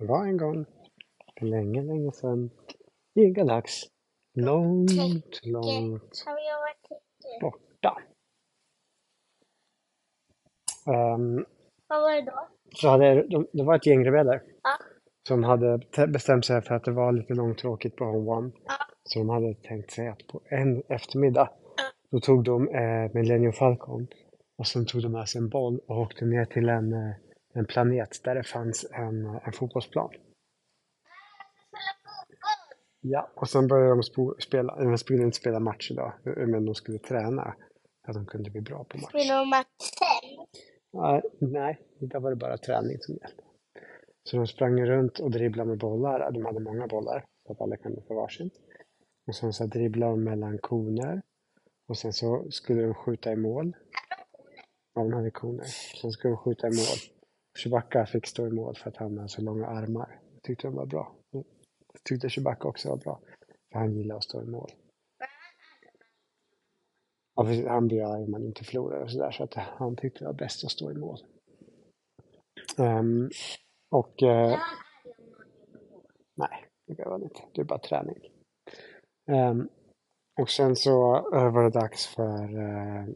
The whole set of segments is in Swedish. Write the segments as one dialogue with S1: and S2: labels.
S1: Det var en gång, för länge, länge sedan, i en galax, långt, långt borta. Ehm,
S2: Vad var det då?
S1: så hade, de, det var ett gäng rebeller
S2: Ja.
S1: som hade bestämt sig för att det var lite långtråkigt på Home One.
S2: Ja.
S1: Så de hade tänkt sig att på en eftermiddag
S2: Ja.
S1: då tog de eh, Millennium Falcon och sen tog de med sig en boll och åkte ner till en, eh, en planet där det fanns en, en fotbollsplan. Ja, och sen började de spela, de skulle inte spela match idag, men de skulle träna att de kunde bli bra på match.
S2: Spelar de matchen?
S1: Ja, nej, idag var det bara träning som gällde. Så de sprang runt och dribblade med bollar. De hade många bollar så att alla kunde få varsin. Och sen så dribblade de mellan koner. Och sen så skulle de skjuta i mål. Ja, de hade koner. Sen skulle de skjuta i mål. Chewbacca fick stå i mål för att han hade så långa armar. Det tyckte de var bra. Det tyckte Chewbacca också var bra. För han gillar att stå i mål. Ja, han blir arg om man inte förlorar och sådär. Så att han tyckte det var bäst att stå i mål. Ehm, och eh, nej, det behöver han inte. Det är bara träning. Ehm, och sen så eh, var det dags för, eh,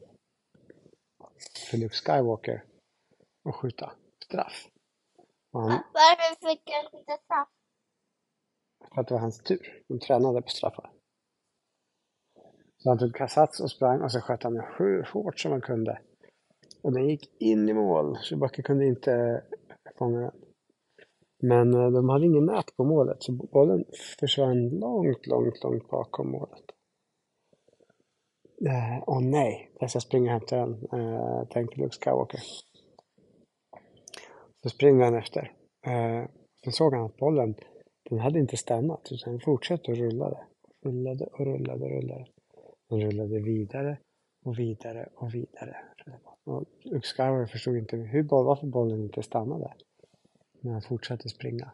S1: för Luke Skywalker att skjuta straff. Han,
S2: Varför fick jag skjuta straff?
S1: för att det var hans tur. De tränade på straffar. Så han tog sats och sprang och så sköt han hur hårt som han kunde. Och den gick in i mål. Chewbacca kunde inte fånga den. Men eh, de hade ingen nät på målet så bollen försvann långt, långt, långt bakom målet. Eh, Åh nej, jag ska springa och hämta den, eh, tänkte Luke Skywalker. Så springer han efter. Eh, sen såg han att bollen, den hade inte stannat utan den fortsatte och rullade. Rullade och rullade och rullade. Den rullade vidare och vidare och vidare. Och Luke Skywalker förstod inte hur, varför bollen inte stannade. Men han fortsatte springa.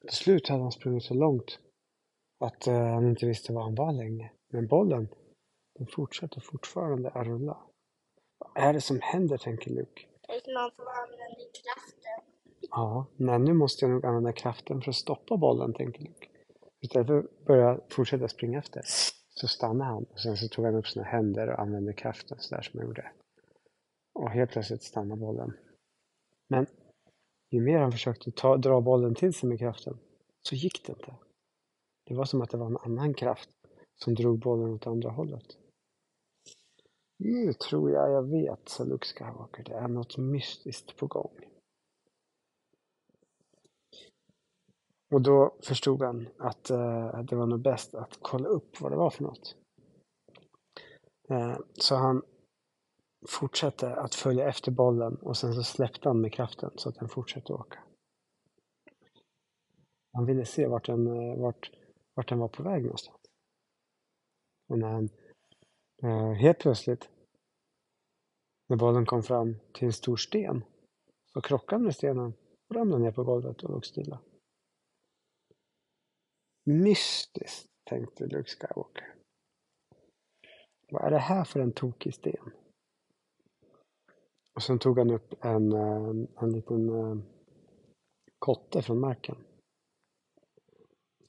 S1: Till slut hade han sprungit så långt att eh, han inte visste var han var längre. Men bollen, den fortsatte fortfarande att rulla. Vad är det som händer, tänker Luke.
S2: Det är någon som använder kraften.
S1: Ja, nej, nu måste jag nog använda kraften för att stoppa bollen, tänker Luke. Istället för att börja fortsätta springa efter så stannade han och sen så tog han upp sina händer och använde kraften sådär som han gjorde. Och helt plötsligt stannade bollen. Men ju mer han försökte ta, dra bollen till sig med kraften så gick det inte. Det var som att det var en annan kraft som drog bollen åt andra hållet. Nu tror jag jag vet, sa Luke Skywalker. Det är något mystiskt på gång. Och då förstod han att eh, det var nog bäst att kolla upp vad det var för något. Eh, så han fortsatte att följa efter bollen och sen så släppte han med kraften så att den fortsatte åka. Han ville se vart den, eh, vart, vart den var på väg någonstans. Och när han eh, helt plötsligt, när bollen kom fram till en stor sten, så krockade den med stenen och ramlade ner på golvet och låg stilla. Mystiskt, tänkte Luke Skywalker. Vad är det här för en tokig sten? Och sen tog han upp en, eh, en liten eh, kotte från marken.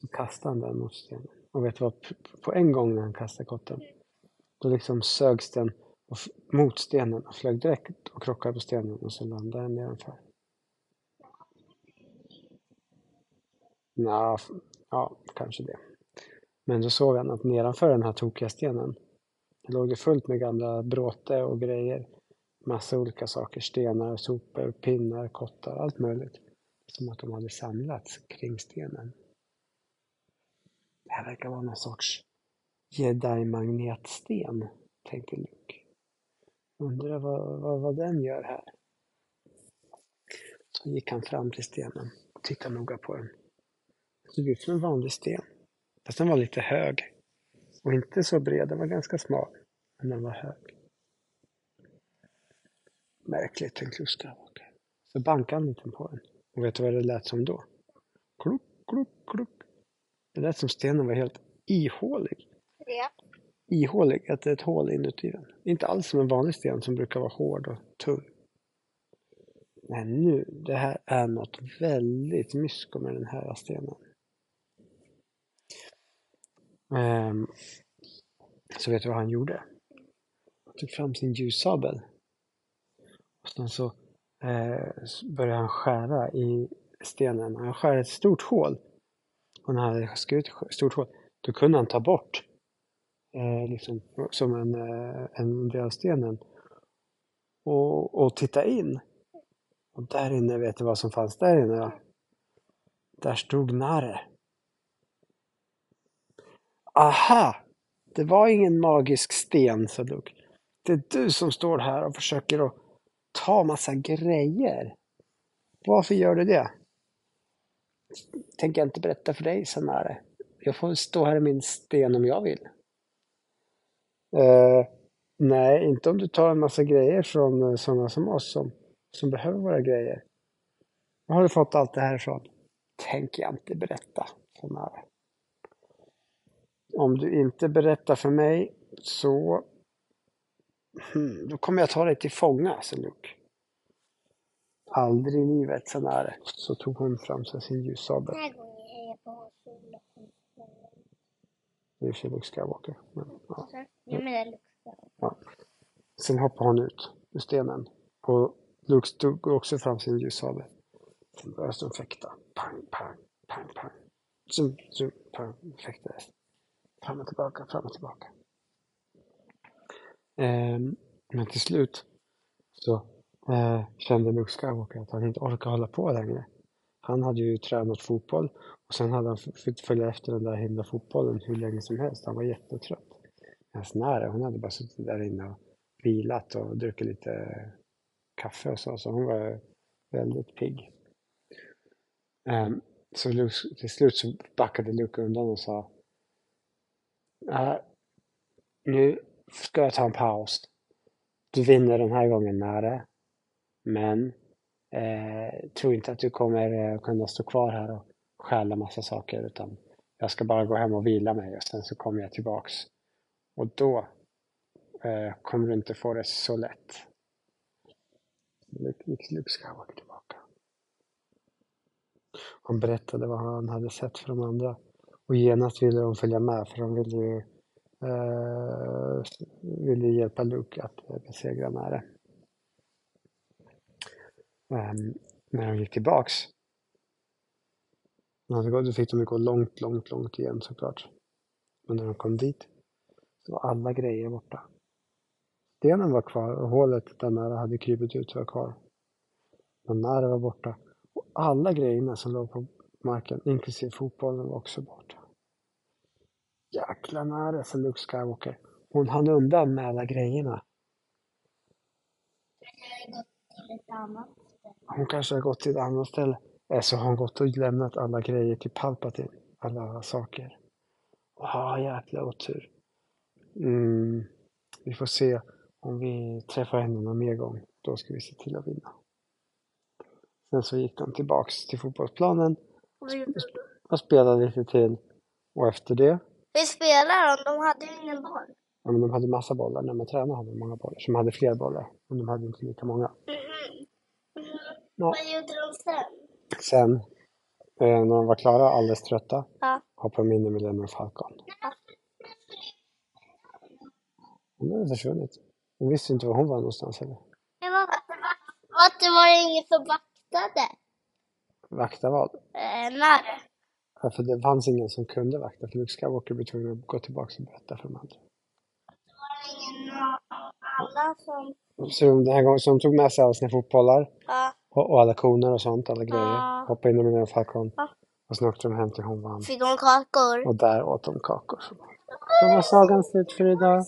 S1: Så kastade han den mot stenen. Och vet du vad? På en gång när han kastade kotten, då liksom sögs den mot stenen och flög direkt och krockade på stenen och så landade den nedanför. Nja, ja, kanske det. Men då såg han att nedanför den här tokiga stenen, det låg det fullt med gamla bråte och grejer. Massa olika saker, stenar, sopor, pinnar, kottar, allt möjligt. Som att de hade samlats kring stenen. Det här verkar vara någon sorts jedi-magnetsten, tänkte Luke. Undrar vad, vad, vad den gör här. Så gick han fram till stenen och tittade noga på den. Det såg ut som en vanlig sten. Fast den var lite hög. Och inte så bred, den var ganska smal. Men den var hög. Märkligt, tänkte Gustav. Så bankade han lite på den. Och vet du vad det lät som då? Kluck, kluck, kluck. Det lät som stenen var helt ihålig.
S2: Ja.
S1: Ihålig, att det är ett hål inuti den. Inte alls som en vanlig sten som brukar vara hård och tung. Men nu, det här är något väldigt mysko med den här stenen. Um, så vet du vad han gjorde? Han tog fram sin ljussabel. Och sen så eh, började han skära i stenen. Han skär ett stort hål. Och när han hade skurit ett stort hål, då kunde han ta bort eh, liksom, som en, eh, en del av stenen och, och titta in. Och där inne, vet du vad som fanns där inne? Där stod Nare. Aha! Det var ingen magisk sten, sa Luke. Det är du som står här och försöker att ta massa grejer. Varför gör du det? Tänker jag inte berätta för dig, sa Nare. Jag får stå här i min sten om jag vill. Eh, nej, inte om du tar en massa grejer från eh, sådana som oss som, som behöver våra grejer. Var har du fått allt det här ifrån? Tänker jag inte berätta, sa Om du inte berättar för mig så hmm, då kommer jag ta dig till fånga, sa Luke. Aldrig i livet, sa Nare. Så tog hon fram sin ljussabel.
S2: Den här gången är jag på solen.
S1: Det är för Luke Skywalker. Men, ja.
S2: Jag menar luktar.
S1: Sen hoppade hon ut ur stenen. Och Luke tog också fram sin ljussabel. Sen började de fäkta. Pang, pang, pang, pang. Zoom, zoom, pang, fäktades. Fram och tillbaka, fram och tillbaka. Ehm, men till slut så eh, kände Luke Skywalker att han inte orkade hålla på längre. Han hade ju tränat fotboll och sen hade han fått följa efter den där himla fotbollen hur länge som helst. Han var jättetrött. Hans nära, hon hade bara suttit där inne och vilat och druckit lite kaffe och så, så hon var väldigt pigg. Um, så Luke, till slut så backade Luke undan och sa "Äh, nu ska jag ta en paus. Du vinner den här gången nära. Men eh, tror inte att du kommer eh, kunna stå kvar här och stjäla massa saker utan jag ska bara gå hem och vila mig och sen så kommer jag tillbaks. Och då eh, kommer du inte få det så lätt. Luke- ska åka Skywalker tillbaka. Han berättade vad han hade sett för de andra. Och genast ville de följa med för de ville ju eh, ville hjälpa Luke att besegra besegra det. Um, när de gick tillbaks. Alltså, då fick de gå långt, långt, långt igen såklart. Men när de kom dit så var alla grejer borta. Stenen var kvar och hålet där Nära hade krypit ut var kvar. Men Nära var borta. Och alla grejerna som låg på marken, inklusive fotbollen, var också borta. Jäkla Nära, sa Luke Skywalker. Hon hann undan med alla grejerna.
S2: Jag har gått till ett annat.
S1: Hon kanske har gått till ett annat ställe. Eller så har hon gått och lämnat alla grejer till Palpatine. Alla saker. Ah, jäkla otur. Mm, vi får se om vi träffar henne någon mer gång. Då ska vi se till att vinna. Sen så gick de tillbaks till fotbollsplanen och spelade lite till. Och efter det,
S2: Hur spelar de? De hade ju ingen boll.
S1: ja men de hade massa bollar. När man tränade hade de många bollar. Så de hade fler bollar. Men de hade inte lika många. Ja.
S2: Vad gjorde de sen?
S1: Sen, eh, när de var klara, alldeles trötta,
S2: Ja.
S1: hoppade de in i Millennium Falcon. Hon hade försvunnit. Hon visste inte var hon var någonstans heller.
S2: Det var, det var ingen som vaktade.
S1: Vakta vad?
S2: Eh, när?
S1: Ja, för det fanns ingen som kunde vakta, för Luke Skywalker blev tvungen att gå tillbaka och berätta för de andra.
S2: Det var ingen alla som...
S1: Så de- den här gången, så de tog med sig alla sina fotbollar
S2: Ja.
S1: Och, och alla koner och sånt, alla grejer.
S2: Ja.
S1: Hoppade in i Millennium Falcon.
S2: Ja.
S1: Och sen åkte de hem till Honvan.
S2: Fick de kakor?
S1: Och där åt de kakor. Så var sagan slut för idag.